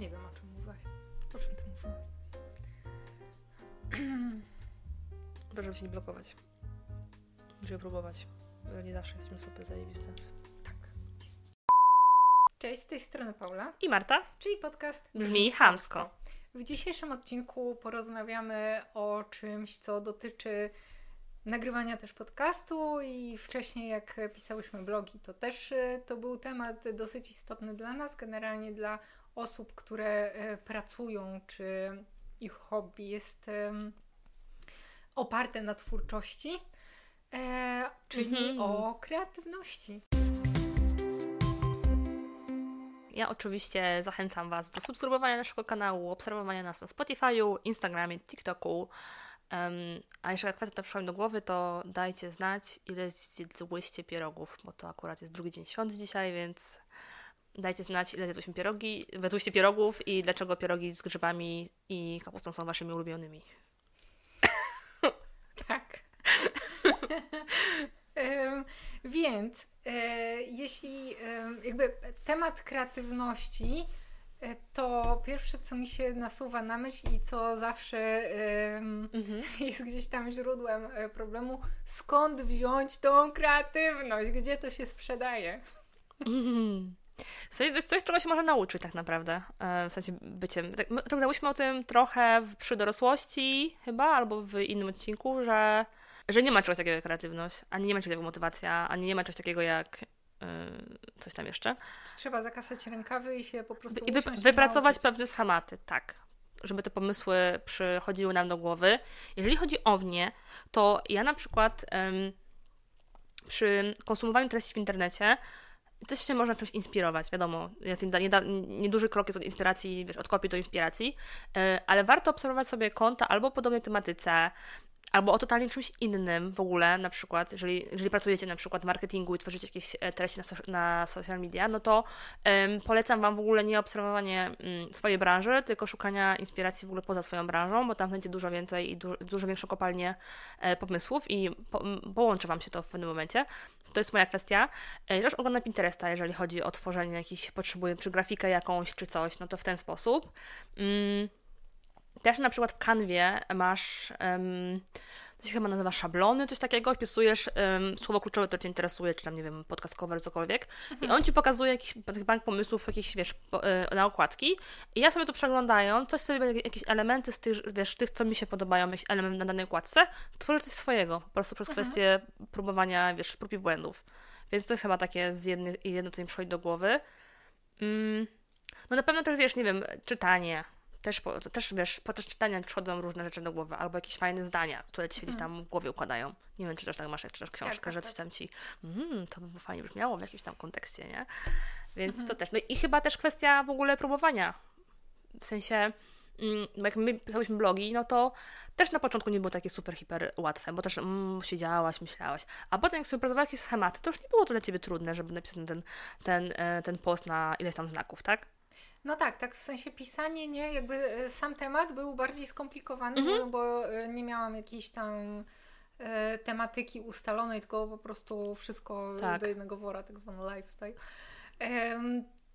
Nie wiem, o czym mówiłaś. O czym ty mówiłaś? Żeby się nie blokować. Żeby próbować. Nie zawsze jesteśmy super zajebiste. Tak. Cześć, z tej strony Paula, I Marta? czyli podcast Brzmi chamsko. W dzisiejszym odcinku porozmawiamy o czymś, co dotyczy nagrywania też podcastu i wcześniej jak pisałyśmy blogi, to też e, to był temat dosyć istotny dla nas, generalnie dla osób, które e, pracują, czy ich hobby jest oparte na twórczości, e, czyli Mhm. o kreatywności. Ja oczywiście zachęcam Was do subskrybowania naszego kanału, obserwowania nas na Spotify'u, Instagramie, TikToku. Em, a jeszcze jak kwestia to przyszła mi do głowy, to dajcie znać, ile zjadłyście pierogów, bo to akurat jest drugi dzień świąt dzisiaj, więc dajcie znać, ile zjadłyśmy pierogi, zjadłyście pierogów i dlaczego pierogi z grzybami i kapustą są Waszymi ulubionymi. Tak. Em, więc e, jeśli em, jakby temat kreatywności, e, to pierwsze, co mi się nasuwa na myśl i co zawsze em, jest gdzieś tam źródłem e, problemu, skąd wziąć tą kreatywność? Gdzie to się sprzedaje? Mhm. W sensie to jest coś, czego się można nauczyć tak naprawdę. E, W sensie byciem. Tak, my rozmawiałyśmy o tym trochę w, przy dorosłości chyba, albo w innym odcinku, że, że nie ma czegoś takiego jak kreatywność, ani nie ma czegoś takiego jak motywacja, ani nie ma czegoś takiego jak e, coś tam jeszcze. Trzeba zakasać rękawy i się po prostu I wy, wypracować nauczyć. pewne schematy, tak. Żeby te pomysły przychodziły nam do głowy. Jeżeli chodzi o mnie, to ja na przykład em, przy konsumowaniu treści w internecie też się można czymś inspirować, wiadomo. Nieduży krok jest od inspiracji, wiesz, od kopii do inspiracji, e, ale warto obserwować sobie konta albo o podobnej tematyce, albo o totalnie czymś innym w ogóle, na przykład, jeżeli, jeżeli pracujecie na przykład w marketingu i tworzycie jakieś e, treści na, soc- na social media, no to em, polecam Wam w ogóle nie obserwowanie mm, swojej branży, tylko szukania inspiracji w ogóle poza swoją branżą, bo tam znajdziecie dużo więcej i du- dużo większą kopalnię e, pomysłów i po, połączy Wam się to w pewnym momencie. To jest moja kwestia. E, Też oglądam Pinteresta, jeżeli chodzi o tworzenie jakichś, potrzebuję czy grafikę jakąś, czy coś, no to w ten sposób. Mm. Też na przykład w kanwie masz, em, to się chyba nazywa szablony, coś takiego, wpisujesz em, słowo kluczowe, które Cię interesuje, czy tam, nie wiem, podcast cover, cokolwiek i on Ci pokazuje jakiś bank pomysłów, jakieś, wiesz, po, e, na okładki i ja sobie to przeglądając, coś sobie, jakieś elementy z tych, wiesz, tych, co mi się podobają, jakiś element na danej okładce, tworzę coś swojego, po prostu przez kwestię próbowania, wiesz, prób i błędów. Więc to jest chyba takie z jednych, jedno, co mi przychodzi do głowy. Mm. No na pewno też, wiesz, nie wiem, czytanie. Też, po, też wiesz, podczas czytania przychodzą różne rzeczy do głowy, albo jakieś fajne zdania, które ci się gdzieś tam w głowie układają. Nie wiem, czy też tak masz, jak czytasz książkę, tak, że tak. coś tam ci, mm, to by fajnie brzmiało w jakimś tam kontekście, nie? Więc to też. No i chyba też kwestia w ogóle próbowania. W sensie, mm, jak my pisałyśmy blogi, no to też na początku nie było takie super, hiper łatwe, bo też mm, siedziałaś, myślałaś. A potem jak sobie pracowałaś jakieś schematy, to już nie było to dla Ciebie trudne, żeby napisać ten, ten, e, ten post na ileś tam znaków, tak? No tak, tak, w sensie pisanie, nie, jakby e, sam temat był bardziej skomplikowany, Mhm. no, bo e, nie miałam jakiejś tam e, tematyki ustalonej, tylko po prostu wszystko Tak. do jednego wora, tak zwany lifestyle.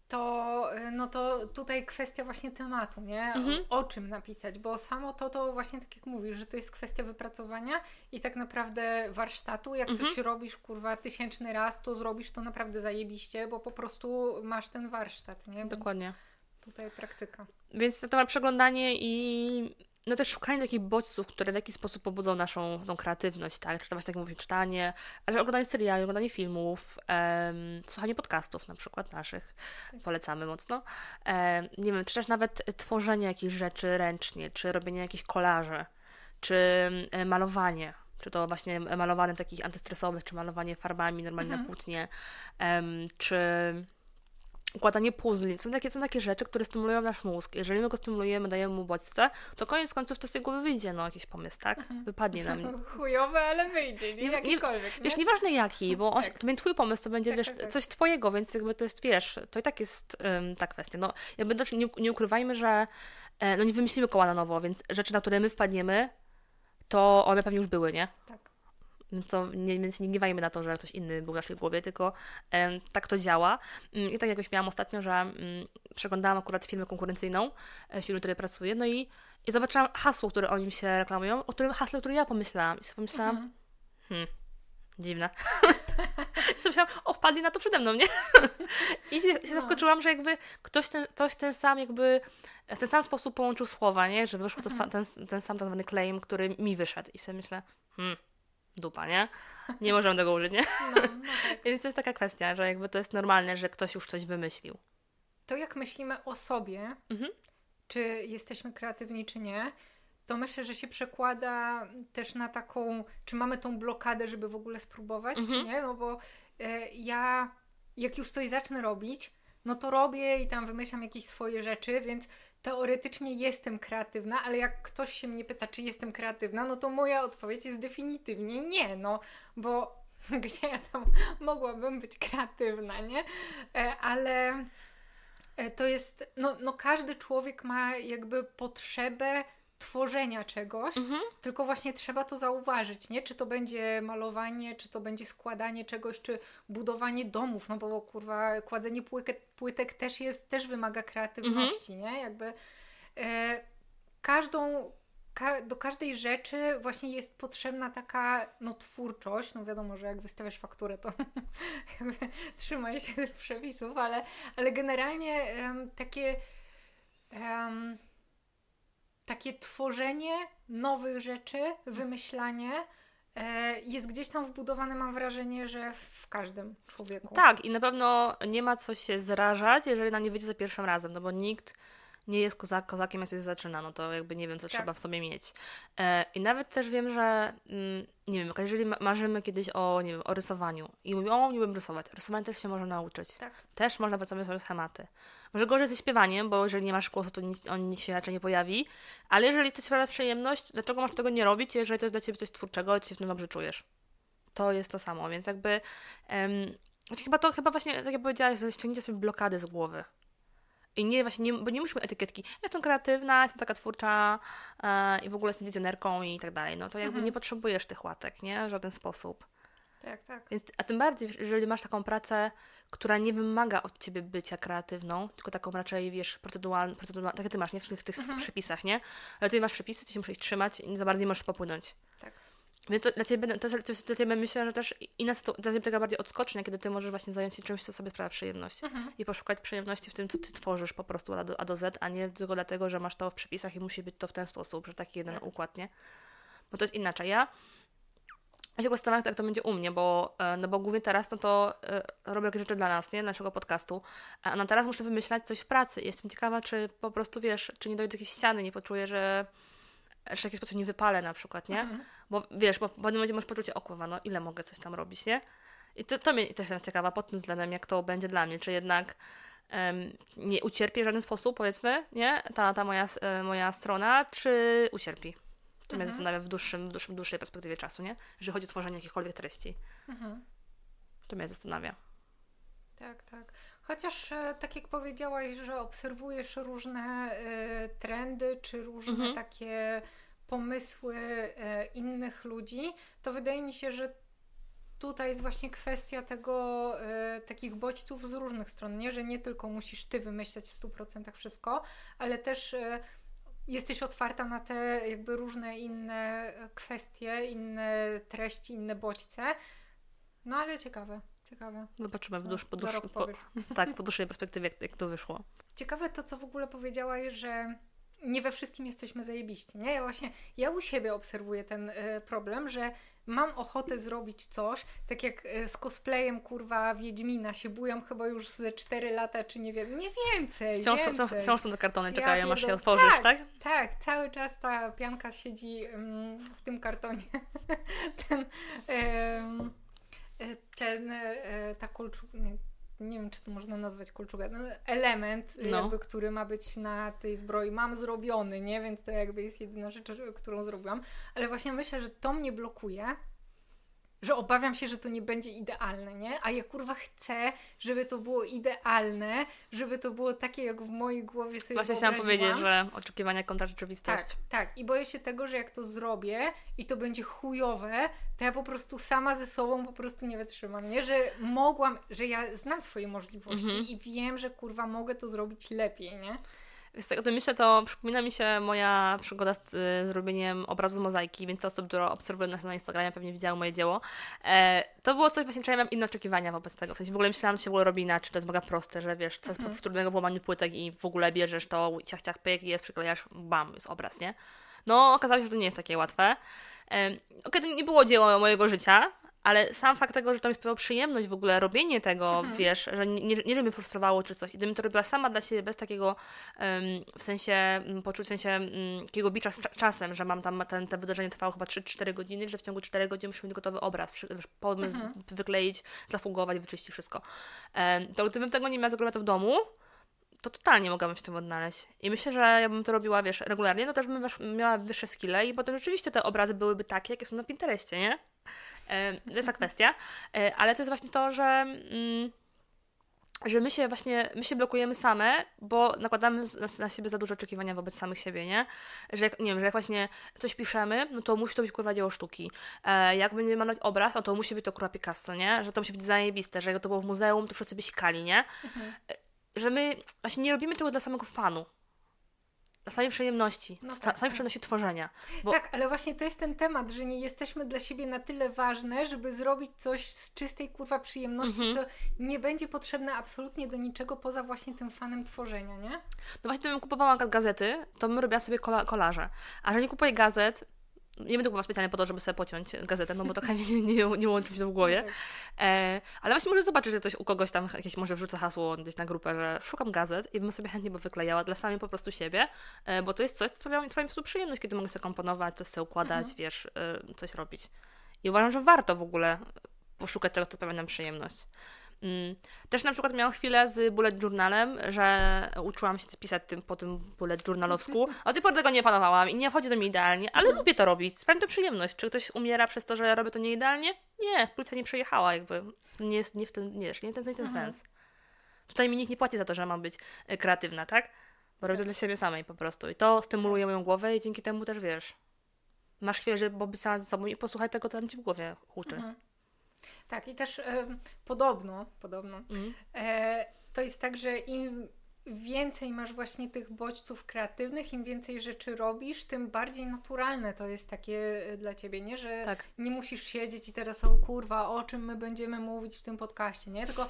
To, e, no to tutaj kwestia właśnie tematu, nie? Mhm. O, o czym napisać, bo samo to, to właśnie tak jak mówisz, że to jest kwestia wypracowania i tak naprawdę warsztatu. Jak Mhm. coś robisz, kurwa, tysięczny raz, to zrobisz to naprawdę zajebiście, bo po prostu masz ten warsztat, nie? Więc Dokładnie. Tutaj praktyka. Więc to temat przeglądanie i no też szukanie takich bodźców, które w jakiś sposób pobudzą naszą tą kreatywność, tak? Czy to właśnie tak mówię, czytanie, ale oglądanie seriali, oglądanie filmów, em, słuchanie podcastów na przykład naszych, polecamy mocno. Em, nie wiem, czy też nawet tworzenie jakichś rzeczy ręcznie, czy robienie jakichś kolaży, czy e, malowanie. Czy to właśnie malowanie takich antystresowych, czy malowanie farbami normalnie na płótnie, em, czy układanie puzli. Są takie, są takie rzeczy, które stymulują nasz mózg. Jeżeli my go stymulujemy, dajemy mu bodźce, to koniec końców to z tej głowy wyjdzie, no jakiś pomysł, tak? Wypadnie nam. Chujowe, ale wyjdzie, nie? Nie- nie- Jakikolwiek, nie? Wiesz, nieważne jaki, bo on, Tak. to będzie twój pomysł, to będzie, Tak, wiesz, tak, tak. coś twojego, więc jakby to jest, wiesz, to i tak jest ym, ta kwestia. No, jakby też nie, nie ukrywajmy, że e, no nie wymyślimy koła na nowo, więc rzeczy, na które my wpadniemy, to one pewnie już były, nie? Tak. To nie, więc nie gniewajmy na to, że ktoś inny był w naszej głowie, tylko e, tak to działa. Mm, I tak jakoś miałam ostatnio, że mm, przeglądałam akurat firmę konkurencyjną, e, w której pracuję, no i, i zobaczyłam hasło, które oni się reklamują, o którym hasle, które ja pomyślałam. I sobie pomyślałam, Mhm. hmm, dziwne. I sobie myślałam, o, wpadli na to przede mną, nie? I się, się No. zaskoczyłam, że jakby ktoś ten, ktoś ten sam jakby, w ten sam sposób połączył słowa, nie? Że wyszło to sa, ten, ten sam tak zwany claim, który mi wyszedł. I sobie myślę, hmm, dupa, nie? Nie możemy tego użyć, nie? No, no tak. Więc to jest taka kwestia, że jakby to jest normalne, że ktoś już coś wymyślił. To jak myślimy o sobie, Mhm. czy jesteśmy kreatywni, czy nie, to myślę, że się przekłada też na taką, czy mamy tą blokadę, żeby w ogóle spróbować, czy Mhm. nie, no bo e, ja jak już coś zacznę robić, no to robię i tam wymyślam jakieś swoje rzeczy, więc teoretycznie jestem kreatywna, ale jak ktoś się mnie pyta, czy jestem kreatywna, no to moja odpowiedź jest definitywnie nie, no bo gdzie ja tam mogłabym być kreatywna, nie? E, ale e, to jest, no, no każdy człowiek ma jakby potrzebę tworzenia czegoś, Mhm. tylko właśnie trzeba to zauważyć, nie? Czy to będzie malowanie, czy to będzie składanie czegoś, czy budowanie domów, no bo kurwa, kładzenie płytek, płytek też jest, też wymaga kreatywności, nie? Jakby e, każdą, ka, do każdej rzeczy właśnie jest potrzebna taka, no twórczość, no wiadomo, że jak wystawiasz fakturę, to jakby trzymaj się tych przepisów, ale, ale generalnie takie em, takie tworzenie nowych rzeczy, wymyślanie e, jest gdzieś tam wbudowane, mam wrażenie, że w każdym człowieku. Tak, i na pewno nie ma co się zrażać, jeżeli nam nie wyjdzie za pierwszym razem, no bo nikt nie jest kozak, kozakiem, jak coś zaczyna, no to jakby nie wiem, co Tak. trzeba w sobie mieć. E, I nawet też wiem, że mm, nie wiem, jeżeli ma- marzymy kiedyś o, nie wiem, o rysowaniu i mówimy, o, nie umiem rysować. Rysowanie też się można nauczyć. Tak. Też można pracować sobie schematy. Może gorzej ze śpiewaniem, bo jeżeli nie masz głosu, to nic, on nic się raczej nie pojawi. Ale jeżeli to ci sprawia przyjemność, dlaczego masz tego nie robić, jeżeli to jest dla ciebie coś twórczego, ty się w tym dobrze czujesz? To jest to samo, więc jakby em, znaczy chyba to, chyba właśnie, tak jak powiedziałaś, że ściągnijcie sobie blokady z głowy. I nie właśnie, nie, bo nie musimy etykietki. Ja jestem kreatywna, jestem taka twórcza e, i w ogóle jestem wizjonerką i tak dalej. No to jakby Mhm. nie potrzebujesz tych łatek, nie? W żaden sposób. Tak, tak. Więc, a tym bardziej, jeżeli masz taką pracę, która nie wymaga od ciebie bycia kreatywną, tylko taką raczej, wiesz, procedualną, procedualną tak jak ty masz, nie? W tych, tych Mhm. przepisach, nie? Ale ty masz przepisy, ty się musisz trzymać i za bardzo nie możesz popłynąć. Tak. Więc to dla ciebie, to, to jest dla ciebie myślę, że też inna dla ciebie taka bardziej odskocznia, kiedy ty możesz właśnie zająć się czymś, co sobie sprawia przyjemność. Mhm. I poszukać przyjemności w tym, co ty tworzysz po prostu A do, A do Z, a nie tylko dlatego, że masz to w przepisach i musi być to w ten sposób, że taki jeden Tak. układ, nie? Bo to jest inaczej. Ja ja się zastanawiam, jak to będzie u mnie, bo, e, no bo głównie teraz no to e, robię jakieś rzeczy dla nas, nie? Naszego podcastu. A na teraz muszę wymyślać coś w pracy. Jestem ciekawa, czy po prostu, wiesz, czy nie dojdę do jakiejś ściany, nie poczuję, że że w jakiś sposób nie wypalę na przykład, nie? Mhm. Bo wiesz, bo w pewnym momencie masz poczucie, o kurwa, no ile mogę coś tam robić, nie? I to, to mnie też jestem ciekawa pod tym względem, jak to będzie dla mnie, czy jednak em, nie ucierpi w żaden sposób, powiedzmy, nie? Ta, ta moja, e, moja strona, czy ucierpi? To mnie Mhm. zastanawia w dłuższym, w dłuższym, dłuższej perspektywie czasu, nie? Jeżeli chodzi o tworzenie jakichkolwiek treści. Mhm. To mnie zastanawia. Tak, tak. Chociaż e, tak jak powiedziałaś, że obserwujesz różne e, trendy, czy różne Mhm. takie pomysły e, innych ludzi, to wydaje mi się, że tutaj jest właśnie kwestia tego, e, takich bodźców z różnych stron, nie? Że nie tylko musisz ty wymyślać w 100% wszystko, ale też e, jesteś otwarta na te jakby różne inne kwestie, inne treści, inne bodźce. No ale ciekawe, ciekawe. Zobaczymy w Co dłuż, po, rok po, tak, po dłuższej perspektywie, jak, jak to wyszło. Ciekawe to, co w ogóle powiedziałaś, że nie we wszystkim jesteśmy zajebiści, nie? Ja właśnie, ja u siebie obserwuję ten e, problem, że mam ochotę zrobić coś, tak jak e, z cosplayem, kurwa, Wiedźmina się bujam chyba już ze 4 lata, czy nie wiem, nie więcej, Wciąż, więcej. wciąż, wciąż są te kartony, Ja czekają, aż się otworzysz, tak? Tak, cały czas ta pianka siedzi mm, w tym kartonie. ten, ten, e, ta kolczuga, nie, nie wiem, czy to można nazwać kolczuga, no, element, No. jakby, który ma być na tej zbroi, mam zrobiony, nie? Więc to jakby jest jedyna rzecz, którą zrobiłam. Ale właśnie myślę, że to mnie blokuje, że obawiam się, że to nie będzie idealne, nie? A ja kurwa chcę, żeby to było idealne, żeby to było takie, jak w mojej głowie sobie Właśnie chciałam powiedzieć, że oczekiwania kontra rzeczywistość. Tak, tak. I boję się tego, że jak to zrobię i to będzie chujowe, to ja po prostu sama ze sobą po prostu nie wytrzymam, nie? Że mogłam, że ja znam swoje możliwości mhm. i wiem, że kurwa mogę to zrobić lepiej, nie? Z tego to myślę, to przypomina mi się moja przygoda z y, zrobieniem obrazu z mozaiki, więc te osoby, które obserwują nas na Instagramie, pewnie widziały moje dzieło. E, to było coś właśnie, czego ja miałam inne oczekiwania wobec tego. W sensie w ogóle myślałam, że się w ogóle robi inaczej, to jest mega proste, że wiesz, co jest mhm. trudnego w łamaniu płytek i w ogóle bierzesz to, ciach, ciach, pyk i jest, przyklejasz, bam, jest obraz, nie? No, okazało się, że to nie jest takie łatwe. Okej, okay, to nie było dzieło mojego życia, ale sam fakt tego, że to mi sprawiało przyjemność w ogóle robienie tego, mhm. wiesz, że nie, nie, że mnie frustrowało czy coś, gdybym to robiła sama dla siebie, bez takiego um, w sensie mm, poczucia, w sensie um, takiego bicza z czasem, że mam tam, ten, te wydarzenie trwało chyba 3-4 godziny, że w ciągu 4 godzin muszę mieć gotowy obraz, pomysł, mhm. wykleić, zafugować, wyczyścić wszystko. Um, to gdybym tego nie miała, zrobiła to w domu, to totalnie mogłabym się w tym odnaleźć. I myślę, że ja bym to robiła, wiesz, regularnie, no też bym miała wyższe skille i potem rzeczywiście te obrazy byłyby takie, jakie są na Pinterestie, nie? E, to jest ta kwestia. E, ale to jest właśnie to, że. Mm, że my się właśnie, my się blokujemy same, bo nakładamy na, na, siebie za duże oczekiwania wobec samych siebie, nie? Że jak, nie wiem, że jak właśnie coś piszemy, no to musi to być kurwa dzieło sztuki. E, jak będziemy malować obraz, no to musi być to kurwa Picasso, nie? Że to musi być zajebiste, że jak to było w muzeum, to wszyscy by sikali, nie? Mhm. E, że my właśnie nie robimy tego dla samego fanu samej przyjemności, no tak, samej tak. przyjemności tworzenia. Bo... Tak, ale właśnie to jest ten temat, że nie jesteśmy dla siebie na tyle ważne, żeby zrobić coś z czystej kurwa przyjemności, mhm. co nie będzie potrzebne absolutnie do niczego poza właśnie tym fanem tworzenia, nie? No właśnie, gdybym kupowała gazety, to bym robiła sobie kola kolaże. A że nie kupuję gazet, nie będę kupowała specjalnie po to, żeby sobie pociąć gazetę, no bo to chętnie nie, nie, nie łączy mi się w głowie. Tak. E, ale właśnie może zobaczyć, że coś u kogoś tam jakieś może wrzuca hasło gdzieś na grupę, że szukam gazet i bym sobie chętnie by wyklejała dla samej po prostu siebie, e, bo to jest coś, co sprawia mi, po prostu przyjemność, kiedy mogę sobie komponować, coś sobie układać, mhm. wiesz, e, coś robić. I uważam, że warto w ogóle poszukać czegoś, co sprawia nam przyjemność. Mm. Też na przykład miałam chwilę z bullet journalem, że uczyłam się pisać tym, po tym bullet journalowsku. O tej pory tego nie panowałam i nie wchodzi do mnie idealnie, ale lubię to robić. Sprawia to przyjemność. Czy ktoś umiera przez to, że ja robię to nieidealnie? Nie, płyca nie przejechała jakby. Nie nie w ten, nie, nie ten, nie ten mhm. sens. Tutaj mi nikt nie płaci za to, że mam być e, kreatywna, tak? Bo robię to dla siebie samej po prostu. I to stymuluje moją głowę i dzięki temu też wiesz. Masz chwilę, żeby być sama ze sobą i posłuchaj tego, co tam ci w głowie huczy. Mhm. Tak, i też e, podobno, podobno mhm. e, to jest tak, że im więcej masz właśnie tych bodźców kreatywnych, im więcej rzeczy robisz, tym bardziej naturalne to jest takie e, dla ciebie, nie? Że tak. nie musisz siedzieć i teraz o kurwa, o czym my będziemy mówić w tym podcaście, nie? Tylko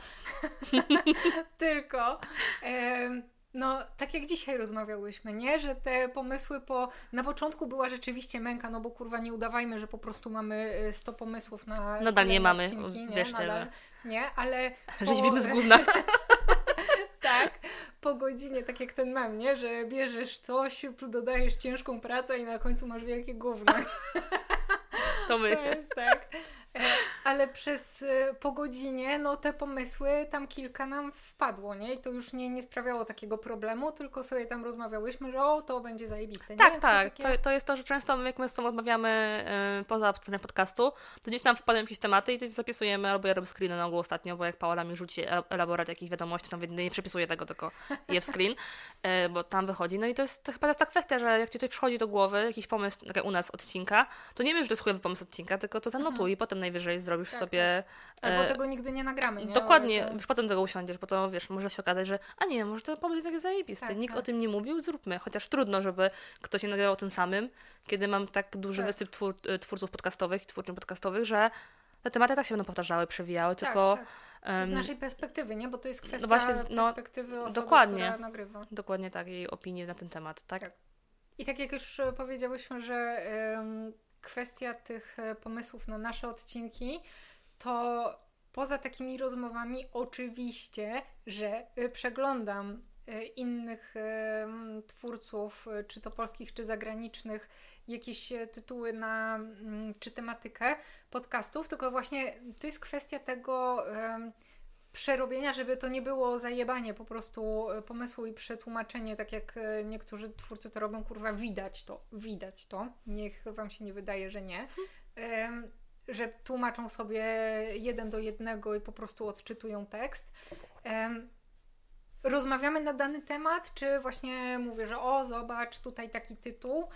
tylko e, no, tak jak dzisiaj rozmawiałyśmy, nie? Że te pomysły po... Na początku była rzeczywiście męka, no bo kurwa nie udawajmy, że po prostu mamy 100 y, pomysłów na Nadal nie mamy, odcinki, nie? Wiesz, Nadal, nie, ale... Po... Że śpimy z gówna. tak, po godzinie, tak jak ten mam, nie? Że bierzesz coś, dodajesz ciężką pracę i na końcu masz wielkie gówno. To my. To jest tak. Ale przez e, po godzinie, no te pomysły, tam kilka nam wpadło, nie? I to już nie, nie sprawiało takiego problemu, tylko sobie tam rozmawiałyśmy, że o, to będzie zajebiste. Nie? Tak, tak. To, takie... to, to, jest to, że często jak my z tobą rozmawiamy yy, poza tworzeniem podcastu, to gdzieś tam wpadają jakieś tematy i to zapisujemy, albo ja robię screeny na ogół ostatnio, bo jak Paola mi rzuci elaborat jakichś wiadomości, to nie przepisuję tego, tylko je w screen, yy, bo tam wychodzi. No i to jest to chyba jest ta kwestia, że jak ci coś przychodzi do głowy, jakiś pomysł tak u nas odcinka, to nie wiesz, że to jest chujowy pomysł odcinka, tylko to zanotuj mhm. i potem najwyżej zrobisz tak, sobie. Tak. Albo e... tego nigdy nie nagramy, nie? Dokładnie, już potem tego usiądziesz, bo to wiesz, może się okazać, że a nie, może ten pomysł jest taki zajebisty. Tak, Nikt tak. o tym nie mówił, zróbmy. Chociaż trudno, żeby ktoś nie nagrał o tym samym, kiedy mam tak duży tak. wysyp twór, e, twórców podcastowych i twórców podcastowych, że te tematy tak się będą powtarzały, przewijały, tak, tylko... Z naszej perspektywy, nie? Bo to jest kwestia no właśnie, no, perspektywy osoby, dokładnie, która nagrywa. Dokładnie tak, jej opinii na ten temat, tak? tak. I tak jak już powiedziałyśmy, że kwestia tych e, pomysłów na nasze odcinki, to poza takimi rozmowami, oczywiście, że e, przeglądam e, innych twórców, czy to polskich, czy zagranicznych, jakieś tytuły na, czy tematykę podcastów, tylko właśnie to jest kwestia tego przerobienia, żeby to nie było zajebanie po prostu pomysłu i przetłumaczenie, tak jak niektórzy twórcy to robią, kurwa, widać to, widać to. Niech wam się nie wydaje, że nie. że tłumaczą sobie jeden do jednego i po prostu odczytują tekst. Rozmawiamy na dany temat, czy właśnie mówię, że o, zobacz, tutaj taki tytuł,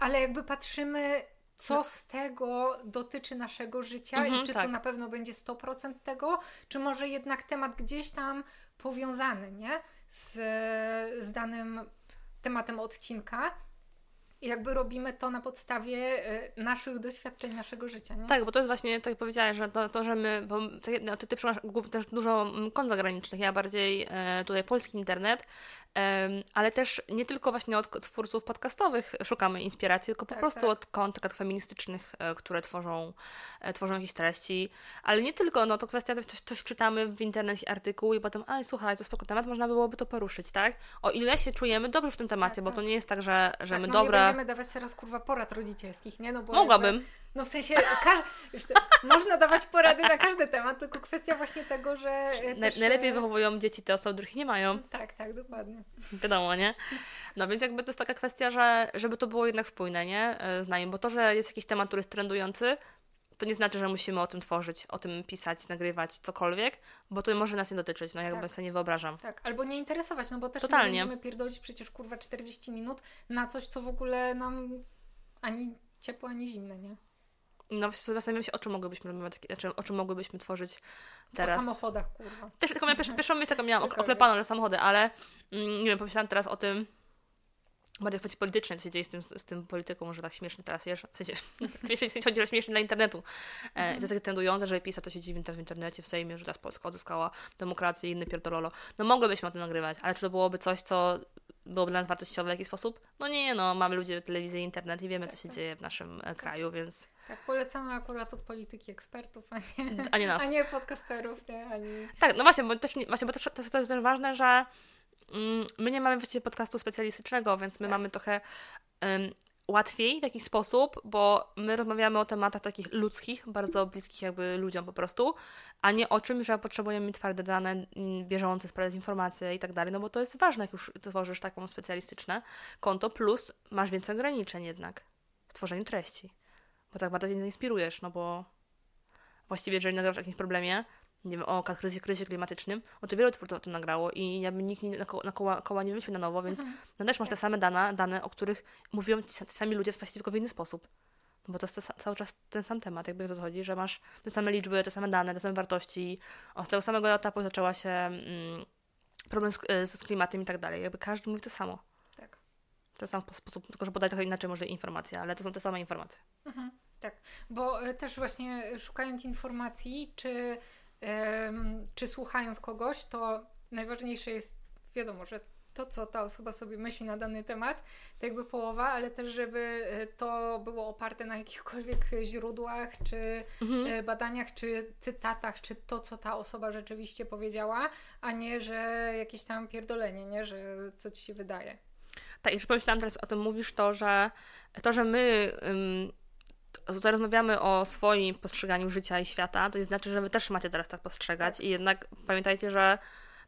ale jakby patrzymy, co z tego dotyczy naszego życia Mhm, i czy tak. to na pewno będzie 100% tego, czy może jednak temat gdzieś tam powiązany, nie? Z, z danym tematem odcinka. I jakby robimy to na podstawie y, naszych doświadczeń, naszego życia, nie? Tak, bo to jest właśnie, tak jak powiedziałaś, że to, to że my, bo ty, no, ty, ty też dużo kont zagranicznych, ja bardziej e, tutaj polski internet, ale też nie tylko właśnie od twórców podcastowych szukamy inspiracji, tylko po Tak, prostu tak. od kont tak feministycznych, e, które tworzą, e, tworzą jakieś treści, ale nie tylko, no to kwestia, że coś, coś czytamy w internecie artykuł i potem, a słuchaj, to spoko temat, można byłoby to poruszyć, tak? O ile się czujemy dobrze w tym temacie, Tak, bo tak. to nie jest tak, że, że tak, my no dobra... nie będziemy dawać teraz kurwa porad rodzicielskich, nie? No bo Mogłabym. Jakby, no w sensie, każ... można dawać porady na każdy temat, tylko kwestia właśnie tego, że e, Na, też, najlepiej e, wychowują dzieci te osoby, których nie mają. Tak, tak, dokładnie. Wiadomo, nie? No więc jakby to jest taka kwestia, że żeby to było jednak spójne, nie? E, Z nami, bo to, że jest jakiś temat, który jest trendujący, to nie znaczy, że musimy o tym tworzyć, o tym pisać, nagrywać, cokolwiek, bo to może nas nie dotyczyć, no jakby Tak. sobie nie wyobrażam. Tak, albo nie interesować, no bo też Totalnie. nie będziemy pierdolić przecież kurwa 40 minut na coś, co w ogóle nam ani ciepło, ani zimne, nie? No właśnie zastanawiam się, o czym mogłybyśmy rozmawiać, znaczy, o czym mogłybyśmy tworzyć O teraz. samochodach, kurwa. Też tylko miałam pierwszą, pierwszą myśl taką miałam ok- Cokolwiek. oklepaną, że samochody, ale mm, nie wiem, pomyślałam teraz o tym bardziej w kwestii politycznej, co się dzieje z tym, z tym polityką, może tak śmiesznie teraz jest, w sensie, w sensie chodzi, że śmiesznie dla internetu. E, To jest takie trendujące, że PiS, to się dzieje teraz w internecie, w Sejmie, że teraz Polska odzyskała demokrację i inny pierdololo. No mogłybyśmy o tym nagrywać, ale czy to byłoby coś, co byłoby dla nas wartościowe w jakiś sposób? No nie, no mamy ludzie, telewizję, internet i wiemy, co się tak. dzieje w naszym e, kraju, więc... Tak, polecamy akurat od polityki ekspertów, a nie, A nie nas. a nie podcasterów, nie? Ani... Tak, no właśnie, bo też, nie, właśnie, bo też, to, to jest też ważne, że mm, my nie mamy właściwie podcastu specjalistycznego, więc my Tak. mamy trochę ym, łatwiej w jakiś sposób, bo my rozmawiamy o tematach takich ludzkich, bardzo bliskich jakby ludziom po prostu, a nie o czym, że potrzebujemy twarde dane, bieżące, sprawdzać informacje i tak dalej, no bo to jest ważne, jak już tworzysz taką specjalistyczne konto, plus masz więcej ograniczeń jednak w tworzeniu treści, bo tak bardzo się inspirujesz, no bo właściwie jeżeli nagrasz o jakimś problemie, nie wiem, o kryzysie, kryzysie klimatycznym, no to wielu twórców o tym nagrało i jakby nikt nie, na, ko- na koła, koła nie wymyślił na nowo, więc Mhm. no też masz te same dane, dane, o których mówią ci sa- sami ludzie właściwie tylko w inny sposób. No bo to jest to, cały czas ten sam temat, jakby o to chodzi, że masz te same liczby, te same dane, te same wartości. O, z tego samego etapu zaczęła się mm, problem z, e, z klimatem i tak dalej. Jakby każdy mówi to samo. Tak. W ten sam sposób, tylko że podaje trochę inaczej może informacje, ale to są te same informacje. Mhm, tak, bo e, też właśnie szukając informacji, czy, czy słuchając kogoś, to najważniejsze jest, wiadomo, że to, co ta osoba sobie myśli na dany temat, to jakby połowa, ale też, żeby e, to było oparte na jakichkolwiek źródłach, czy Mhm. e, badaniach, czy cytatach, czy to, co ta osoba rzeczywiście powiedziała, a nie, że jakieś tam pierdolenie, nie, że co ci się wydaje. Tak, jeszcze pomyślałam teraz o tym, mówisz to, że to, że my ym, tutaj rozmawiamy o swoim postrzeganiu życia i świata, to nie znaczy, że wy też macie teraz tak postrzegać i jednak pamiętajcie, że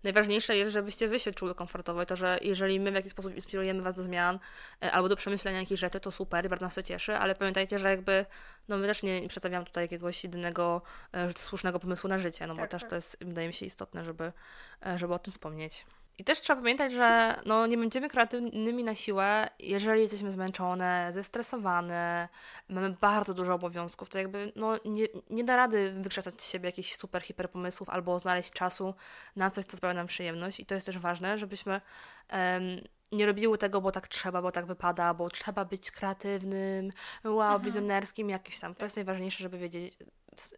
najważniejsze jest, żebyście wy się czuły komfortowo i to, że jeżeli my w jakiś sposób inspirujemy was do zmian e, albo do przemyślenia jakichś rzeczy, to super, bardzo nas to cieszy, ale pamiętajcie, że jakby, no my też nie, nie przedstawiamy tutaj jakiegoś jedynego e, słusznego pomysłu na życie, no bo Tak, też tak. to jest, wydaje mi się, istotne, żeby, e, żeby o tym wspomnieć. I też trzeba pamiętać, że no, nie będziemy kreatywnymi na siłę, jeżeli jesteśmy zmęczone, zestresowane, mamy bardzo dużo obowiązków, to jakby no, nie, nie da rady wykrzesać z siebie jakichś super, hiper pomysłów albo znaleźć czasu na coś, co sprawia nam przyjemność. I to jest też ważne, żebyśmy em, nie robiły tego, bo tak trzeba, bo tak wypada, bo trzeba być kreatywnym, wow, Mhm. wizjonerskim jakimś tam. To jest najważniejsze, żeby wiedzieć,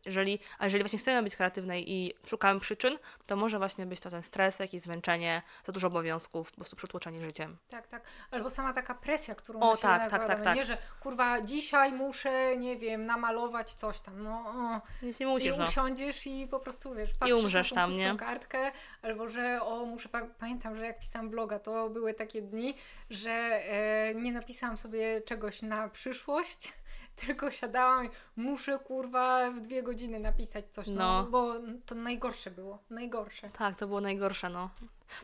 jeżeli, a jeżeli właśnie chcemy być kreatywne i szukamy przyczyn, to może właśnie być to ten stres, jakieś zmęczenie, za dużo obowiązków, po prostu przytłoczenie życiem. Tak, tak. Albo sama taka presja, którą O, tak, tak, tak, tak. Nie, że kurwa, dzisiaj muszę, nie wiem, namalować coś tam. No, o. Nic nie I musisz, no. usiądziesz i po prostu, wiesz, patrzysz umrzesz na tą tam, nie? kartkę, albo że o, muszę, pa- pamiętam, że jak pisałam bloga, to były takie dni, że e, nie napisałam sobie czegoś na przyszłość, tylko siadałam i muszę, kurwa, w dwie godziny napisać coś, no, No. bo to najgorsze było, najgorsze. Tak, to było najgorsze, no.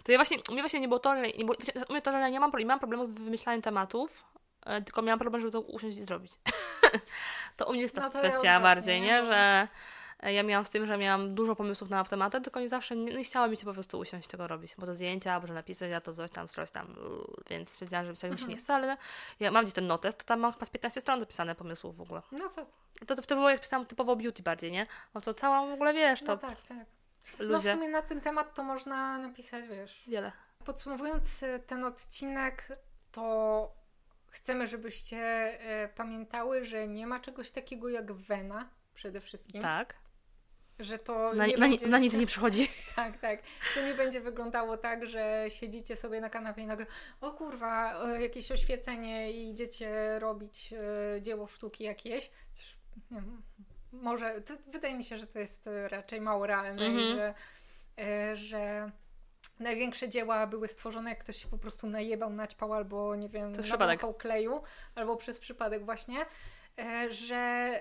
To ja właśnie, mnie właśnie nie było to, nie było, u mnie to, że ja nie mam, nie mam problemu z wymyślaniem tematów, e, tylko miałam problem, żeby to usiąść i zrobić. to u mnie jest ta No ja kwestia odwrotnie, bardziej, nie? Bo- Że ja miałam z tym, że miałam dużo pomysłów na automatę, tylko nie zawsze, nie, nie chciało mi się po prostu usiąść tego robić, bo to zdjęcia, bo że napisać, a to coś tam, coś tam, więc stwierdziłam, że pisać już nie chcę, ale ja mam gdzieś ten notes, to tam mam chyba z 15 stron zapisane pomysłów w ogóle. No co? To, to wtedy było jak pisałam typowo beauty bardziej, nie? No to cała w ogóle, wiesz, to No tak, tak. No w ludzie, sumie na ten temat to można napisać, wiesz. wiele. Podsumowując e, ten odcinek, to chcemy, żebyście e, pamiętały, że nie ma czegoś takiego jak wena przede wszystkim. Tak. Że to Na, nie na, będzie... na nic nie przychodzi. Tak, tak. To nie będzie wyglądało tak, że siedzicie sobie na kanapie i nagle o kurwa, jakieś oświecenie i idziecie robić e, dzieło sztuki jakieś. Nie wiem, może, to, wydaje mi się, że to jest raczej mało realne i Mhm. że, e, że największe dzieła były stworzone, jak ktoś się po prostu najebał, naćpał albo, nie wiem, To nawąchał kleju, albo przez przypadek właśnie, że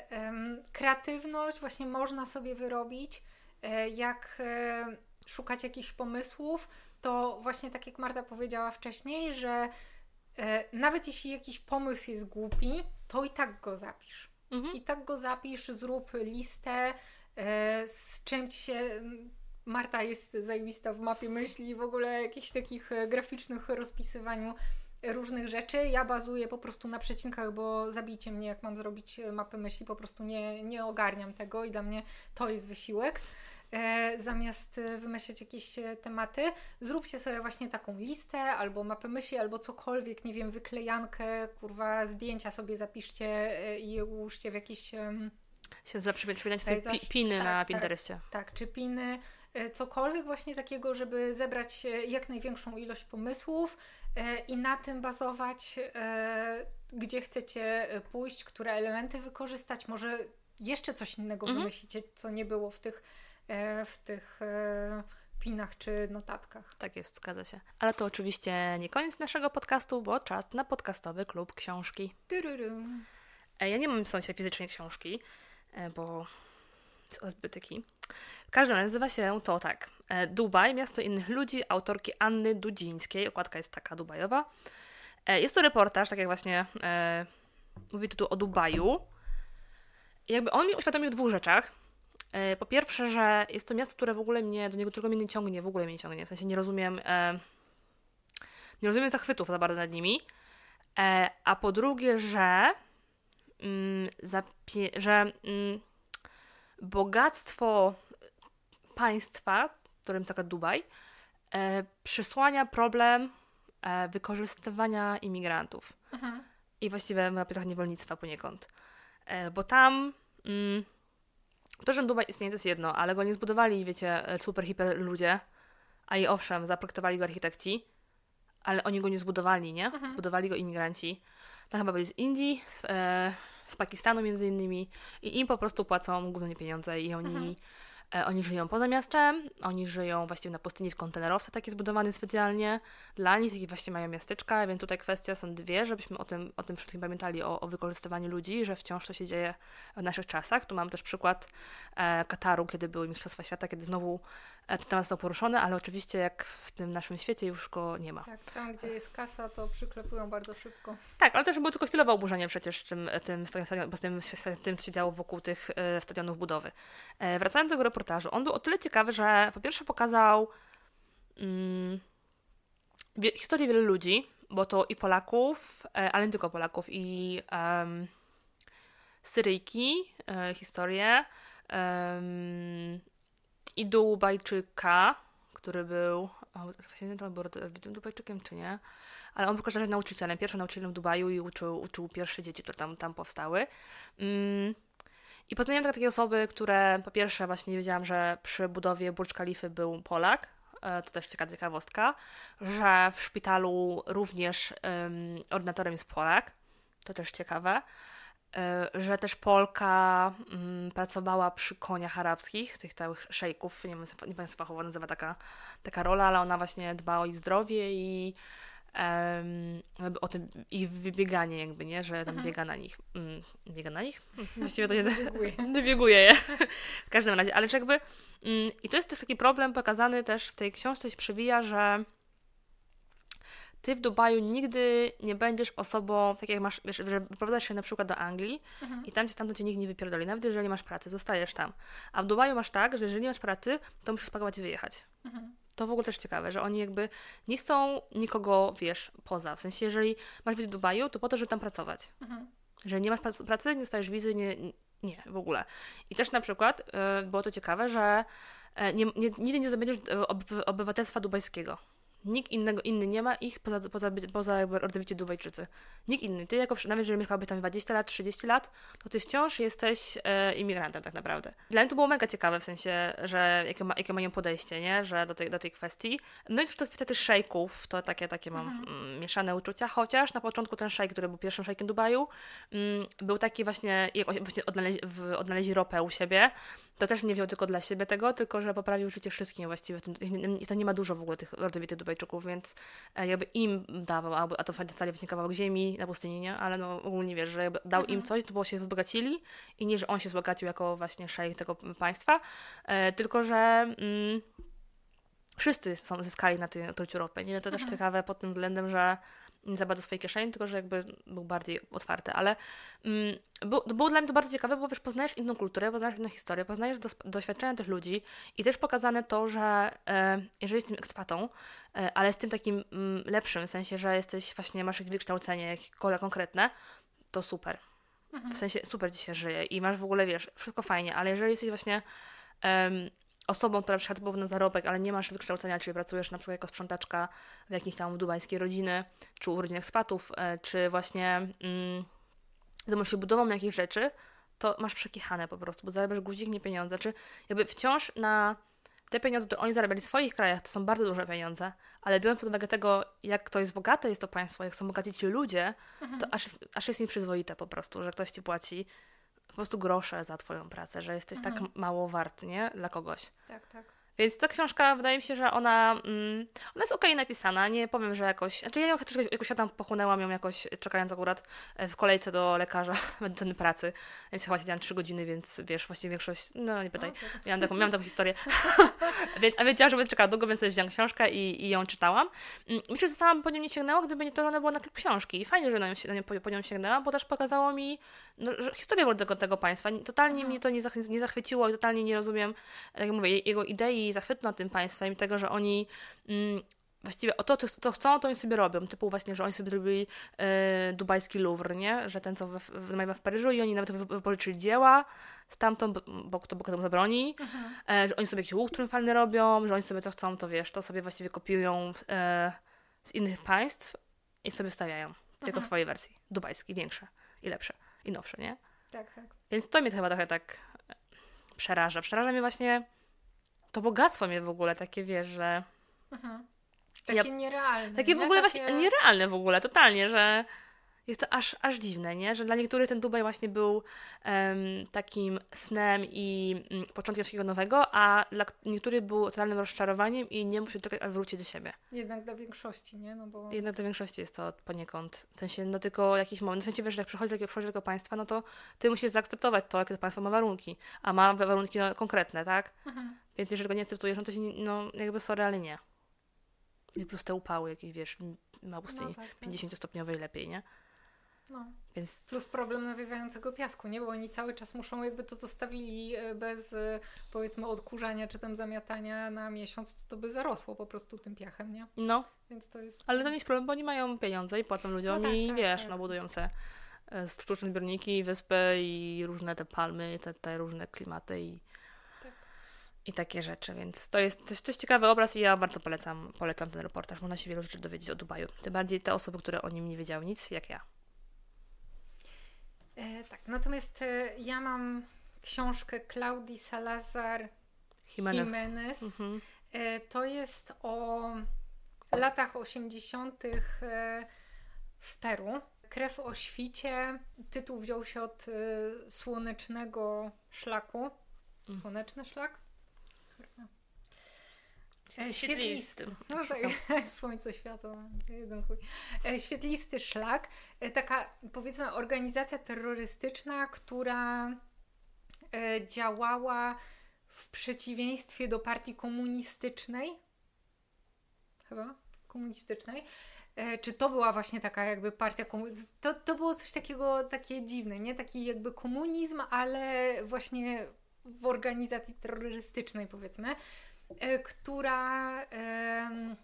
em, kreatywność właśnie można sobie wyrobić, e, jak e, szukać jakichś pomysłów, to właśnie tak jak Marta powiedziała wcześniej, że e, nawet jeśli jakiś pomysł jest głupi, to i tak go zapisz. Mhm. I tak go zapisz, zrób listę, e, z czym ci się. Marta jest zajebista w mapie myśli i w ogóle jakichś takich e, graficznych rozpisywaniu różnych rzeczy. Ja bazuję po prostu na przecinkach, bo zabijcie mnie, jak mam zrobić e, mapę myśli, po prostu nie, nie ogarniam tego i dla mnie to jest wysiłek. E, zamiast e, wymyślać jakieś tematy, zróbcie sobie właśnie taką listę, albo mapę myśli, albo cokolwiek, nie wiem, wyklejankę, kurwa, zdjęcia sobie zapiszcie i ułóżcie w jakieś, Się Tutaj sobie pi, zawsze- piny tak, na tak. Pinterestie. tak, czy piny, cokolwiek właśnie takiego, żeby zebrać e, jak największą ilość pomysłów e, i na tym bazować, e, gdzie chcecie e, pójść, które elementy wykorzystać, może jeszcze coś innego Mhm. wymyślicie, co nie było w tych, e, w tych e, pinach czy notatkach. Tak jest, zgadza się. Ale to oczywiście nie koniec naszego podcastu, bo czas na podcastowy klub książki. E, Ja nie mam w sensie fizycznie książki, e, bo są zbytyki. W każdym razie nazywa się to tak. e, Dubaj, miasto innych ludzi, autorki Anny Dudzińskiej. Okładka jest taka dubajowa. E, Jest to reportaż, tak jak właśnie e, mówi tytuł o Dubaju. Jakby on mi uświadomił dwóch rzeczach. E, Po pierwsze, że jest to miasto, które w ogóle mnie, do niego tylko mnie nie ciągnie, w ogóle mnie nie ciągnie. W sensie nie rozumiem, e, nie rozumiem zachwytów za bardzo nad nimi. E, A po drugie, że mm, że mm, bogactwo państwa, którym taka Dubaj, e, przysłania problem e, wykorzystywania imigrantów Mhm. i właściwie na trochę niewolnictwa poniekąd. E, bo tam mm, to, że Dubaj istnieje, to jest jedno, ale go nie zbudowali, wiecie, e, super, hiper ludzie, a i owszem, zaprojektowali go architekci, ale oni go nie zbudowali, nie? Mhm. Zbudowali go imigranci. Tam chyba byli z Indii, z, e, z Pakistanu między innymi i im po prostu płacą głównie pieniądze i oni, Mhm. e, oni żyją poza miastem, oni żyją właściwie na pustyni w kontenerowce taki zbudowany specjalnie dla nich, takie właśnie mają miasteczka, więc tutaj kwestia są dwie, żebyśmy o tym, o tym wszystkim pamiętali, o, o wykorzystywaniu ludzi, że wciąż to się dzieje w naszych czasach. Tu mam też przykład e, Kataru, kiedy były Mistrzostwa Świata, kiedy znowu ten temat został poruszony, ale oczywiście jak w tym naszym świecie już go nie ma. Tak, tam gdzie jest kasa, to przyklepują bardzo szybko. Tak, ale też było tylko chwilowe oburzenie przecież tym, tym, stadion, tym, tym, co się działo wokół tych e, stadionów budowy. E, wracając do tego reportażu, on był o tyle ciekawy, że po pierwsze pokazał mm, historię wielu ludzi, bo to i Polaków, e, ale nie tylko Polaków, i em, Syryjki, e, historię, em, i Dubajczyka, który był, właśnie nie wiem, był Dubajczykiem, czy nie, ale on był każdym nauczycielem, pierwszym nauczycielem w Dubaju i uczył, uczył pierwsze dzieci, które tam, tam powstały. Mm. I poznałem takie osoby, które po pierwsze właśnie nie wiedziałam, że przy budowie Burcz Kalify był Polak, e, to też ciekawa ciekawostka, że w szpitalu również um, ordynatorem jest Polak, to też ciekawe, że też Polka mm, pracowała przy koniach arabskich, tych całych szejków, nie wiem, nie wiem jak fachowo nazywa taka, taka rola, ale ona właśnie dba o ich zdrowie i jakby o tym ich wybieganie jakby, nie, że tam Mhm. biega na nich. Mm, biega na nich? Właściwie to nie Wybieguje. wybieguje je. w każdym razie, ale że jakby mm, i to jest też taki problem pokazany też w tej książce się przewija, że ty w Dubaju nigdy nie będziesz osobą, tak jak masz, wiesz, że wyprowadzasz się na przykład do Anglii Mhm. i tam cię stamtąd cię nikt nie wypierdoli, nawet jeżeli masz pracę, zostajesz tam. A w Dubaju masz tak, że jeżeli nie masz pracy, to musisz spakować i wyjechać. Mhm. To w ogóle też ciekawe, że oni jakby nie chcą nikogo, wiesz, poza. W sensie, jeżeli masz być w Dubaju, to po to, żeby tam pracować. Mhm. Jeżeli nie masz prac- pracy, nie dostajesz wizy, nie, nie w ogóle. I też na przykład e, było to ciekawe, że e, nie, nie, nigdy nie zdobędziesz e, oby- obywatelstwa dubajskiego. Nikt innego, inny nie ma ich poza, poza, poza jakby rodowici Dubajczycy. Nikt inny. Ty jako, nawet jeżeli mieszkałbyś tam 20 lat, 30 lat, to ty wciąż jesteś e, imigrantem tak naprawdę. Dla mnie to było mega ciekawe, w sensie, że jakie, ma, jakie mają podejście, nie? Że do tej, do tej kwestii. No i to kwestia tych szejków, to takie, takie mam mm, mieszane uczucia, chociaż na początku ten szejk, który był pierwszym szejkiem Dubaju, mm, był taki właśnie, jak właśnie odnaleźli, odnaleźli ropę u siebie, to też nie wziął tylko dla siebie tego, tylko że poprawił życie wszystkim właściwie. I to nie ma dużo w ogóle tych rodowitych Dubajczyków, więc e, jakby im dawał, albo, a to fajnie dostali właśnie kawałek ziemi na pustyni, nie? Ale no ogólnie wiesz, że jakby dał im coś, to było się wzbogacili i nie, że on się wzbogacił jako właśnie szejk tego państwa, e, tylko że mm, wszyscy są, zyskali na tej otruciu ropy. Nie wiem, to też ciekawe pod tym względem, że nie za bardzo swojej kieszeni, tylko że jakby był bardziej otwarty, ale mm, było, było dla mnie to bardzo ciekawe, bo wiesz, poznajesz inną kulturę, poznajesz inną historię, poznajesz dos- doświadczenia tych ludzi i też pokazane to, że e, jeżeli jesteś ekspatą, e, ale z tym takim mm, lepszym, w sensie, że jesteś właśnie, masz jakieś wykształcenie jakiekolwiek konkretne, to super. W sensie super ci się żyje i masz w ogóle, wiesz, wszystko fajnie, ale jeżeli jesteś właśnie em, osobą, która przyszła na zarobek, ale nie masz wykształcenia, czyli pracujesz na przykład jako sprzątaczka w jakiejś tam dubajskiej rodziny, czy u rodzin ekspatów, e, czy właśnie mm, zajmujesz się budową jakichś rzeczy, to masz przekichane po prostu, bo zarabiasz guzik, nie pieniądze. Czy jakby wciąż na te pieniądze, które oni zarabiali w swoich krajach, to są bardzo duże pieniądze, ale biorąc pod uwagę tego, jak to jest bogate jest to państwo, jak są bogaci ci ludzie, to aż, aż jest nieprzyzwoite po prostu, że ktoś ci płaci po prostu grosze za twoją pracę, że jesteś tak mało wart, nie? Dla kogoś. Tak, tak. Więc ta książka, wydaje mi się, że ona, mm, ona jest okej napisana, nie powiem, że jakoś, znaczy ja ją troszkę jakoś ja tam pochłonęłam ją jakoś, czekając akurat e, w kolejce do lekarza medycyny pracy, więc chyba siedziałam 3 godziny, więc wiesz, właściwie większość, no nie pytaj, O, tak. miałam taką, miałam taką historię, więc, a wiedziałam, że będę czekała długo, więc sobie wziąłam książkę i, i ją czytałam. Mm, Myślę, że sama po nią nie sięgnęła, gdyby nie to, że ona była na klub książki i fajnie, że na nią, na nią, po, po nią sięgnęłam, bo też pokazało mi no, historię tego, tego państwa. Totalnie mnie to nie, zach, nie zachwyciło i totalnie nie rozumiem, tak jak mówię, je- jego idei i zachwytu nad tym państwem i tego, że oni mm, właściwie o to, to, to chcą, to oni sobie robią. Typu właśnie, że oni sobie zrobili e, dubajski Louvre, nie? Że ten, co w, w, w, Paryżu i oni nawet wy- wypożyczyli dzieła stamtąd, bo, kto bo kto mu zabroni, e, że oni sobie jakiś łuk triumfalny robią, że oni sobie co chcą, to wiesz, to sobie właściwie kopiują e, z innych państw i sobie wstawiają jako swoje wersje. Dubajskie, większe i lepsze i nowsze, nie? Tak, tak. Więc to mnie chyba trochę tak przeraża. Przeraża mnie właśnie to bogactwo mnie w ogóle, takie wiesz, że... Takie Ja- nierealne. Takie w ogóle Takie... właśnie nierealne w ogóle, totalnie, że jest to aż, aż dziwne, nie? Że dla niektórych ten Dubaj właśnie był em, takim snem i mm, początkiem wszystkiego nowego, a dla niektórych był totalnym rozczarowaniem i nie musi czekać, aż wróci do siebie. Jednak dla większości, nie? No bo... Jednak dla większości jest to poniekąd. W sensie, no tylko jakiś moment. W sensie, wiesz, że jak przychodzi do, państwa, no to ty musisz zaakceptować to, jakie to państwo ma warunki. A ma wa- warunki no, konkretne, tak? Mhm. Więc jeżeli go nie akceptujesz, no to się, no jakby sorry, ale nie. I plus te upały jakieś, wiesz, na pustyni No tak, tak. 50-stopniowej lepiej, nie? No. Więc Plus problem nawiewającego piasku, nie? Bo oni cały czas muszą, jakby to zostawili e, bez e, powiedzmy odkurzania czy tam zamiatania na miesiąc, to to by zarosło po prostu tym piachem, nie? no, Więc to jest... ale to nie jest problem, bo oni mają pieniądze i płacą ludziom No tak, i tak, wiesz, tak. no budują se e, sztuczne zbiorniki, wyspy i różne te palmy, te, te różne klimaty i, Tak. i takie rzeczy, więc to jest dość, dość ciekawy obraz i ja bardzo polecam, polecam ten reportaż. Można się wielu rzeczy dowiedzieć o Dubaju. Tym bardziej te osoby, które o nim nie wiedziały nic, jak ja. E, tak, natomiast e, ja mam książkę Claudii Salazar Jimenez. Jimenez. Mhm. E, To jest o latach 80. e, w Peru. Krew o świcie. Tytuł wziął się od słonecznego szlaku. Słoneczny szlak? E, Świetlisty. No tak, słońce, światło, jeden chuj. E, Świetlisty szlak. E, Taka, powiedzmy, organizacja terrorystyczna, która działała w przeciwieństwie do partii komunistycznej. Chyba? Komunistycznej. czy to była właśnie taka jakby partia komunistyczna. To, to było coś takiego, takie dziwne, nie? Taki jakby komunizm, ale właśnie w organizacji terrorystycznej powiedzmy, która e,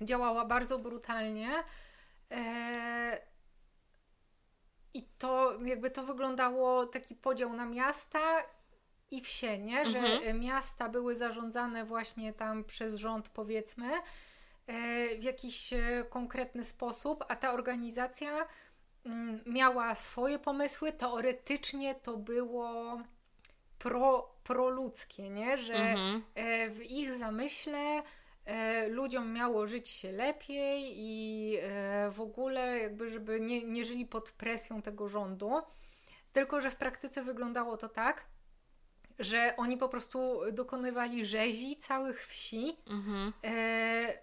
działała bardzo brutalnie. E, I to jakby to wyglądało taki podział na miasta i wsie, nie? Że Mhm. miasta były zarządzane właśnie tam przez rząd, powiedzmy, e, w jakiś konkretny sposób, a ta organizacja mm, miała swoje pomysły. Teoretycznie to było pro, proludzkie, nie? Że Mhm. e, w ich zamyśle e, ludziom miało żyć się lepiej i e, w ogóle jakby, żeby nie, nie żyli pod presją tego rządu. Tylko, że w praktyce wyglądało to tak, że oni po prostu dokonywali rzezi całych wsi, Mhm. e,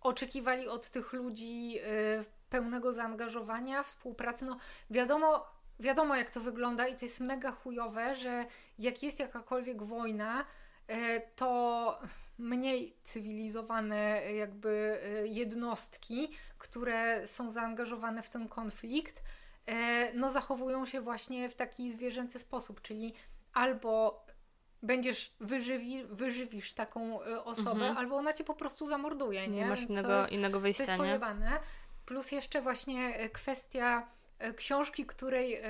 oczekiwali od tych ludzi e, pełnego zaangażowania, współpracy. No wiadomo, wiadomo jak to wygląda i to jest mega chujowe, że jak jest jakakolwiek wojna, e, to mniej cywilizowane e, jakby e, jednostki, które są zaangażowane w ten konflikt, no zachowują się właśnie w taki zwierzęcy sposób, czyli albo będziesz wyżywi, wyżywisz taką osobę, Mhm. albo ona cię po prostu zamorduje, nie? Nie masz Więc innego, jest, innego to jest wyjścia, pojebane. Plus jeszcze właśnie kwestia książki, której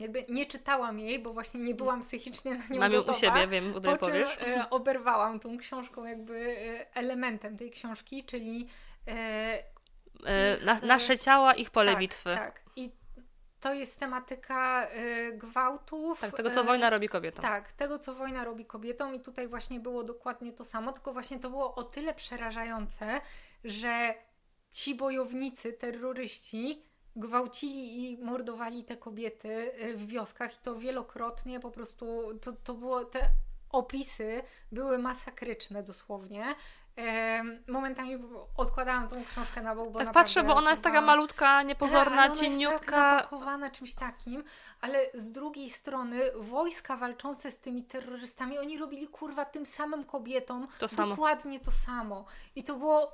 jakby nie czytałam jej, bo właśnie nie byłam psychicznie na nią Mam ją u siebie, wiem, o Po której czym powiesz. e, oberwałam tą książką jakby e, elementem tej książki, czyli e, E, ich, Na, e, nasze ciała, ich pole tak, bitwy. Tak, Tak. I to jest tematyka e, gwałtów. tego co e, wojna robi kobietom. Tak, tego co wojna robi kobietom i tutaj właśnie było dokładnie to samo, tylko właśnie to było o tyle przerażające, że ci bojownicy, terroryści gwałcili i mordowali te kobiety y, w wioskach i to wielokrotnie po prostu, to, to było, te opisy były masakryczne dosłownie. Momentami odkładałam tą książkę na bok, bo Tak naprawdę, patrzę, bo ona jest taka malutka, tak, niepozorna, ona Jest tak cieniutka. napakowana czymś takim, ale z drugiej strony wojska walczące z tymi terrorystami, oni robili kurwa tym samym kobietom To dokładnie to samo. I to było.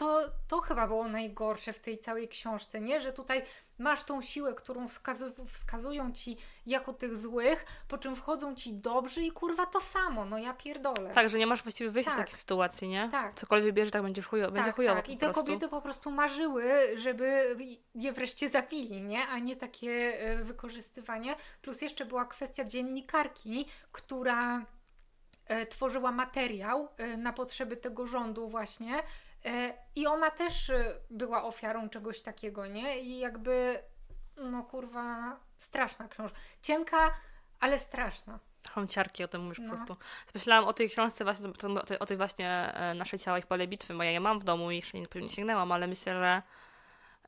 To, to chyba było najgorsze w tej całej książce, nie? Że tutaj masz tą siłę, którą wskazu- wskazują ci jako tych złych, po czym wchodzą ci dobrzy i kurwa to samo. No ja pierdolę. Tak, że nie masz właściwie wyjścia z Tak. takiej sytuacji, nie? Tak. Cokolwiek bierze, tak będziesz chujo, będzie tak, chujowo tak. I te prostu. kobiety po prostu marzyły, żeby je wreszcie zabili, nie? A nie takie e, wykorzystywanie. Plus jeszcze była kwestia dziennikarki, która e, tworzyła materiał e, na potrzeby tego rządu właśnie. E, I ona też e, była ofiarą czegoś takiego, nie? I jakby, no kurwa, straszna książka. Cienka, ale straszna. Chomciarki o tym mówisz No. po prostu. Myślałam o tej książce właśnie, to- to- o tej właśnie e, Nasze ciała, ich pole bitwy, bo ja je mam w domu i jeszcze nie, nie sięgnęłam, ale myślę, że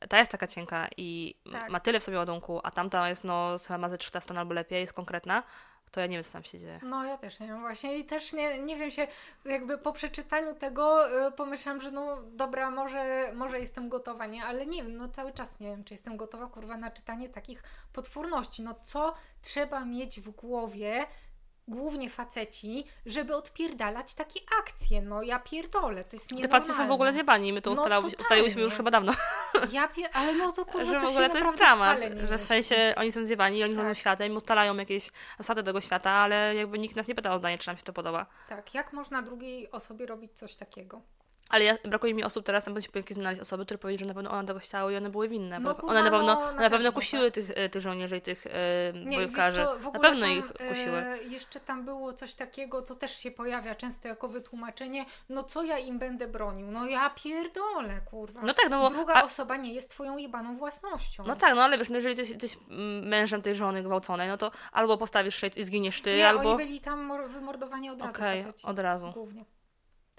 ta jest taka cienka i Tak. ma tyle w sobie ładunku, a tamta jest no chyba ma ze 300 stron albo lepiej, jest konkretna, to ja nie wiem, co tam się dzieje. No ja też nie wiem właśnie i też nie, nie wiem się, jakby po przeczytaniu tego y, pomyślałam, że no dobra, może, może jestem gotowa, nie? Ale nie wiem, no cały czas nie wiem, czy jestem gotowa, kurwa, na czytanie takich potworności. No co trzeba mieć w głowie, głównie faceci, żeby odpierdalać takie akcje? No ja pierdolę, to jest Te nienormalne. faceci są w ogóle zjebani, my to No ustaliłyśmy już chyba dawno, Ja pier... Ale no to kurwa, że to w ogóle to jest dramat, że w sensie oni są zjebani oni Tak. są światem, ustalają jakieś zasady tego świata, ale jakby nikt nas nie pytał o zdanie, czy nam się to podoba. Tak, jak można drugiej osobie robić coś takiego? Ale ja, brakuje mi osób teraz, na pewno się powinien znaleźć osoby, które powiedzieli, że na pewno one tego chciały i one były winne. No bo kurwa, one na pewno, no, na na pewno kusiły tych, e, tych żołnierzy i tych e, Nie, bojówkarzy. Na pewno tam, ich kusiły. E, jeszcze tam było coś takiego, co też się pojawia często jako wytłumaczenie, no co ja im będę bronił? No ja pierdolę, kurwa. No tak, no bo... Druga A, osoba nie jest twoją jebaną własnością. no tak, no ale wiesz, no jeżeli jesteś, jesteś mężem tej żony gwałconej, no to albo postawisz szyć i zginiesz ty, nie, albo... oni byli tam mor- wymordowani od razu Okej, faceci. od razu. Głównie.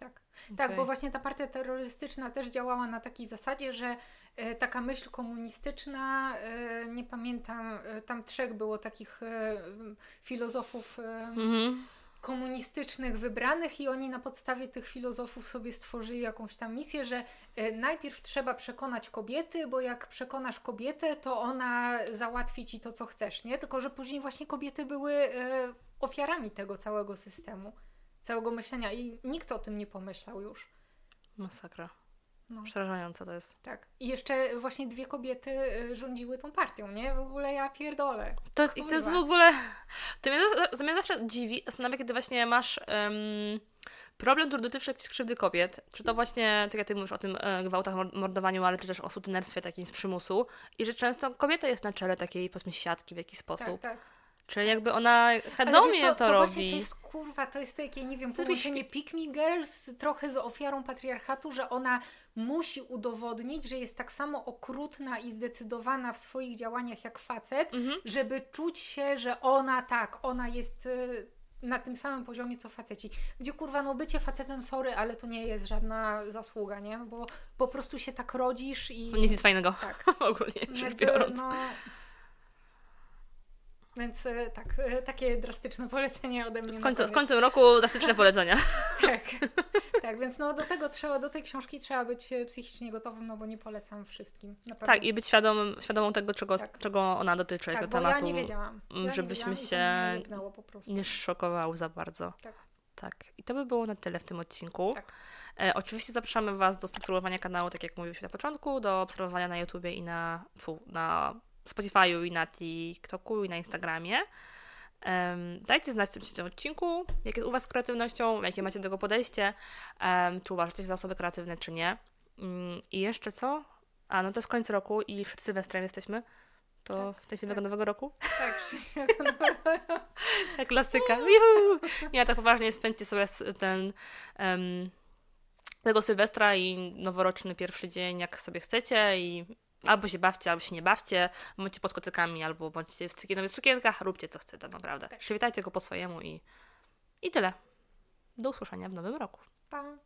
Tak. Tak, Okej. bo właśnie ta partia terrorystyczna też działała na takiej zasadzie, że e, taka myśl komunistyczna, e, nie pamiętam, e, tam trzech było takich e, filozofów Mhm. komunistycznych wybranych i oni na podstawie tych filozofów sobie stworzyli jakąś tam misję, że e, najpierw trzeba przekonać kobiety, bo jak przekonasz kobietę, to ona załatwi ci to, co chcesz, nie? Tylko, że później właśnie kobiety były ofiarami tego całego systemu, całego myślenia i nikt o tym nie pomyślał już. Masakra. No. Przerażające to jest. Tak. I jeszcze właśnie dwie kobiety y, rządziły tą partią, nie? W ogóle ja pierdolę. To, I to jest w ogóle. To mnie, to mnie zawsze dziwi, zastanawia, kiedy właśnie masz um, problem, który dotyczy krzywdy kobiet. Czy to właśnie, tak jak ty mówisz o tym e, gwałtach, mordowaniu, ale też o sutenerstwie takim z przymusu. I że często kobieta jest na czele takiej, powiedzmy, siatki w jakiś sposób. Tak, tak. Czyli jakby ona świadomie to, to, to robi. Właśnie to jest kurwa, to jest takie, nie wiem, połączenie Pick Me Girls trochę z ofiarą patriarchatu, że ona musi udowodnić, że jest tak samo okrutna i zdecydowana w swoich działaniach jak facet, Mhm. żeby czuć się, że ona tak, ona jest y, na tym samym poziomie co faceci. Gdzie kurwa, no bycie facetem, sorry, ale to nie jest żadna zasługa, nie? No Bo po prostu się tak rodzisz i... To nie jest nic fajnego. Tak. Ogólnie rzecz biorąc. no... Więc y, tak, y, takie drastyczne polecenie ode mnie. Z, na końca, z końcem roku drastyczne polecenia. Tak, tak, więc no do tego trzeba, do tej książki trzeba być e, psychicznie gotowym, no bo nie polecam wszystkim. Tak, i być świadomym, świadomą tego, czego, Tak. czego ona dotyczy, tak, tego tematu. ja nie wiedziałam. Ja nie żebyśmy wiedziałam i to się prostu. Nie szokował za bardzo. Tak. Tak. I to by było na tyle w tym odcinku. Tak. E, oczywiście zapraszamy Was do subskrybowania kanału, tak jak mówiliśmy na początku, do obserwowania na YouTubie i na, fu, na Spotify'u i na TikToku i na Instagramie. Em, dajcie znać w tym trzecim odcinku, jak jest u Was z kreatywnością, jakie macie do tego podejście, em, czy uważacie się za osoby kreatywne, czy nie. Mm, I jeszcze co? A, no to jest koniec roku i przed Sylwestrem jesteśmy. To Tak, szczęśliwego tak. nowego roku. Tak, Krzysiek, no, Jak klasyka. Juhu! Nie, tak poważnie spędźcie sobie ten tego Sylwestra i noworoczny pierwszy dzień, jak sobie chcecie i albo się bawcie, albo się nie bawcie, bądźcie pod kocykami, albo bądźcie w cykinowych sukienkach, róbcie co chcecie, naprawdę. Tak. Przywitajcie go po swojemu i, i tyle. Do usłyszenia w nowym roku. pa.